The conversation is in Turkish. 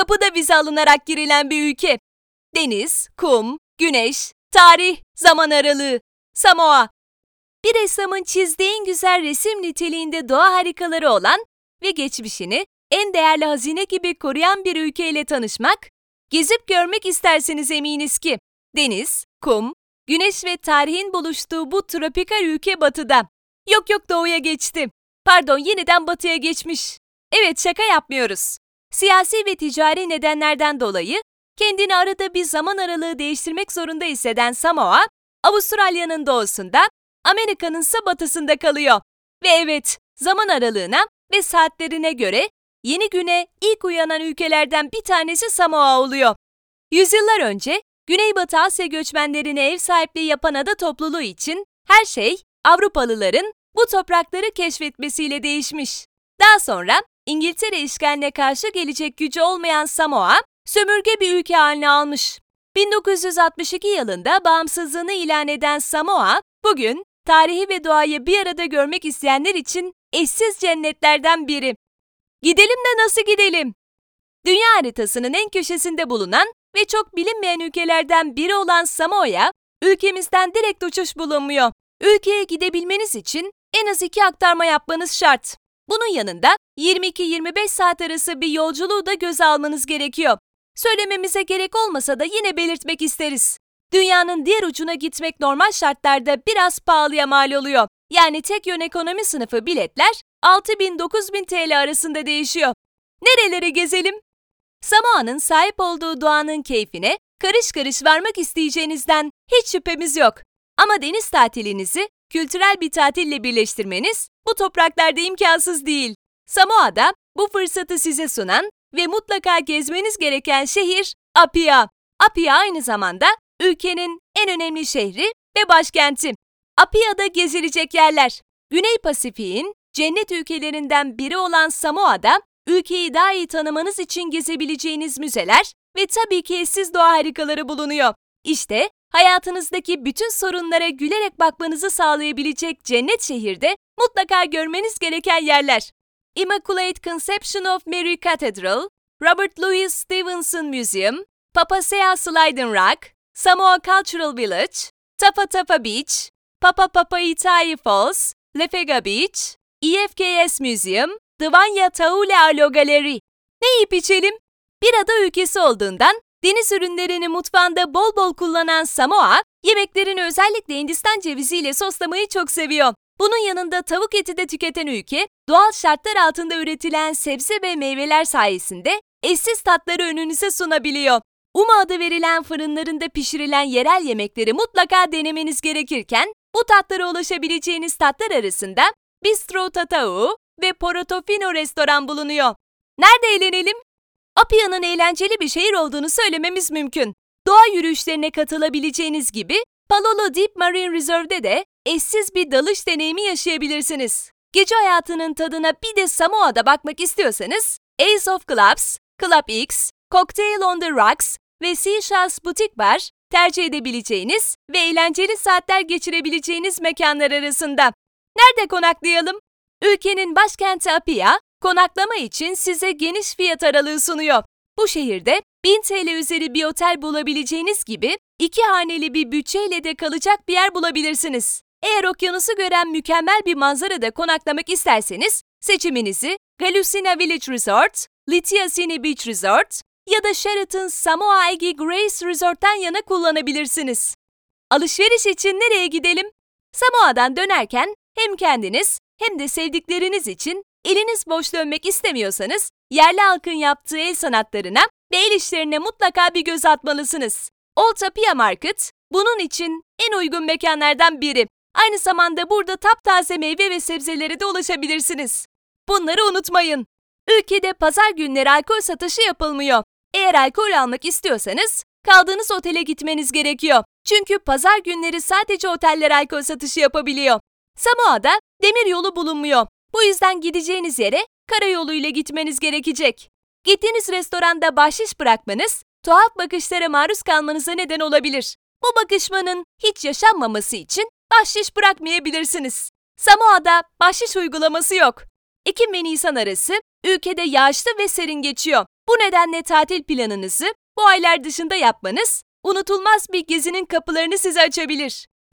kapıda vize alınarak girilen bir ülke. Deniz, kum, güneş, tarih, zaman aralığı. Samoa. Bir ressamın çizdiği en güzel resim niteliğinde doğa harikaları olan ve geçmişini en değerli hazine gibi koruyan bir ülkeyle tanışmak, gezip görmek isterseniz eminiz ki deniz, kum, güneş ve tarihin buluştuğu bu tropikal ülke batıda. Yok yok doğuya geçti. Pardon yeniden batıya geçmiş. Evet şaka yapmıyoruz. Siyasi ve ticari nedenlerden dolayı kendini arada bir zaman aralığı değiştirmek zorunda hisseden Samoa, Avustralya'nın doğusunda, Amerika'nın ise batısında kalıyor. Ve evet, zaman aralığına ve saatlerine göre yeni güne ilk uyanan ülkelerden bir tanesi Samoa oluyor. Yüzyıllar önce Güneybatı Asya göçmenlerine ev sahipliği yapan ada topluluğu için her şey Avrupalıların bu toprakları keşfetmesiyle değişmiş. Daha sonra İngiltere işgaline karşı gelecek gücü olmayan Samoa, sömürge bir ülke haline almış. 1962 yılında bağımsızlığını ilan eden Samoa, bugün tarihi ve doğayı bir arada görmek isteyenler için eşsiz cennetlerden biri. Gidelim de nasıl gidelim? Dünya haritasının en köşesinde bulunan ve çok bilinmeyen ülkelerden biri olan Samoa'ya ülkemizden direkt uçuş bulunmuyor. Ülkeye gidebilmeniz için en az iki aktarma yapmanız şart. Bunun yanında 22-25 saat arası bir yolculuğu da göze almanız gerekiyor. Söylememize gerek olmasa da yine belirtmek isteriz. Dünyanın diğer ucuna gitmek normal şartlarda biraz pahalıya mal oluyor. Yani tek yön ekonomi sınıfı biletler 6000-9000 TL arasında değişiyor. Nerelere gezelim? Samoa'nın sahip olduğu doğanın keyfine karış karış varmak isteyeceğinizden hiç şüphemiz yok. Ama deniz tatilinizi kültürel bir tatille birleştirmeniz bu topraklarda imkansız değil. Samoa'da bu fırsatı size sunan ve mutlaka gezmeniz gereken şehir Apia. Apia aynı zamanda ülkenin en önemli şehri ve başkenti. Apia'da gezilecek yerler. Güney Pasifik'in cennet ülkelerinden biri olan Samoa'da ülkeyi daha iyi tanımanız için gezebileceğiniz müzeler ve tabii ki eşsiz doğa harikaları bulunuyor. İşte hayatınızdaki bütün sorunlara gülerek bakmanızı sağlayabilecek cennet şehirde mutlaka görmeniz gereken yerler. Immaculate Conception of Mary Cathedral, Robert Louis Stevenson Museum, Papasea Sliding Rock, Samoa Cultural Village, Tapa Tapa Beach, Papa Papa Itai Falls, Lefega Beach, EFKS Museum, Dvanya Taule Alo Galeri. Ne yiyip içelim? Bir ada ülkesi olduğundan deniz ürünlerini mutfağında bol bol kullanan Samoa, yemeklerini özellikle Hindistan ceviziyle soslamayı çok seviyor. Bunun yanında tavuk eti de tüketen ülke, doğal şartlar altında üretilen sebze ve meyveler sayesinde eşsiz tatları önünüze sunabiliyor. Uma adı verilen fırınlarında pişirilen yerel yemekleri mutlaka denemeniz gerekirken, bu tatlara ulaşabileceğiniz tatlar arasında Bistro Tatau ve Portofino restoran bulunuyor. Nerede eğlenelim? Apia'nın eğlenceli bir şehir olduğunu söylememiz mümkün. Doğa yürüyüşlerine katılabileceğiniz gibi Palolo Deep Marine Reserve'de de eşsiz bir dalış deneyimi yaşayabilirsiniz. Gece hayatının tadına bir de Samoa'da bakmak istiyorsanız Ace of Clubs, Club X, Cocktail on the Rocks ve Seashells Boutique Bar tercih edebileceğiniz ve eğlenceli saatler geçirebileceğiniz mekanlar arasında. Nerede konaklayalım? Ülkenin başkenti Apia, konaklama için size geniş fiyat aralığı sunuyor. Bu şehirde 1000 TL üzeri bir otel bulabileceğiniz gibi iki haneli bir bütçeyle de kalacak bir yer bulabilirsiniz. Eğer okyanusu gören mükemmel bir manzarada konaklamak isterseniz seçiminizi Galusina Village Resort, Litiasini Beach Resort ya da Sheraton Samoa Egi Grace Resort'tan yana kullanabilirsiniz. Alışveriş için nereye gidelim? Samoa'dan dönerken hem kendiniz hem de sevdikleriniz için eliniz boş dönmek istemiyorsanız yerli halkın yaptığı el sanatlarına ve el işlerine mutlaka bir göz atmalısınız. Old Tapia Market bunun için en uygun mekanlardan biri. Aynı zamanda burada taptaze meyve ve sebzelere de ulaşabilirsiniz. Bunları unutmayın. Ülkede pazar günleri alkol satışı yapılmıyor. Eğer alkol almak istiyorsanız kaldığınız otele gitmeniz gerekiyor. Çünkü pazar günleri sadece oteller alkol satışı yapabiliyor. Samoa'da demir yolu bulunmuyor. Bu yüzden gideceğiniz yere karayoluyla gitmeniz gerekecek. Gittiğiniz restoranda bahşiş bırakmanız, tuhaf bakışlara maruz kalmanıza neden olabilir. Bu bakışmanın hiç yaşanmaması için bahşiş bırakmayabilirsiniz. Samoa'da bahşiş uygulaması yok. Ekim ve Nisan arası ülkede yağışlı ve serin geçiyor. Bu nedenle tatil planınızı bu aylar dışında yapmanız unutulmaz bir gezinin kapılarını size açabilir.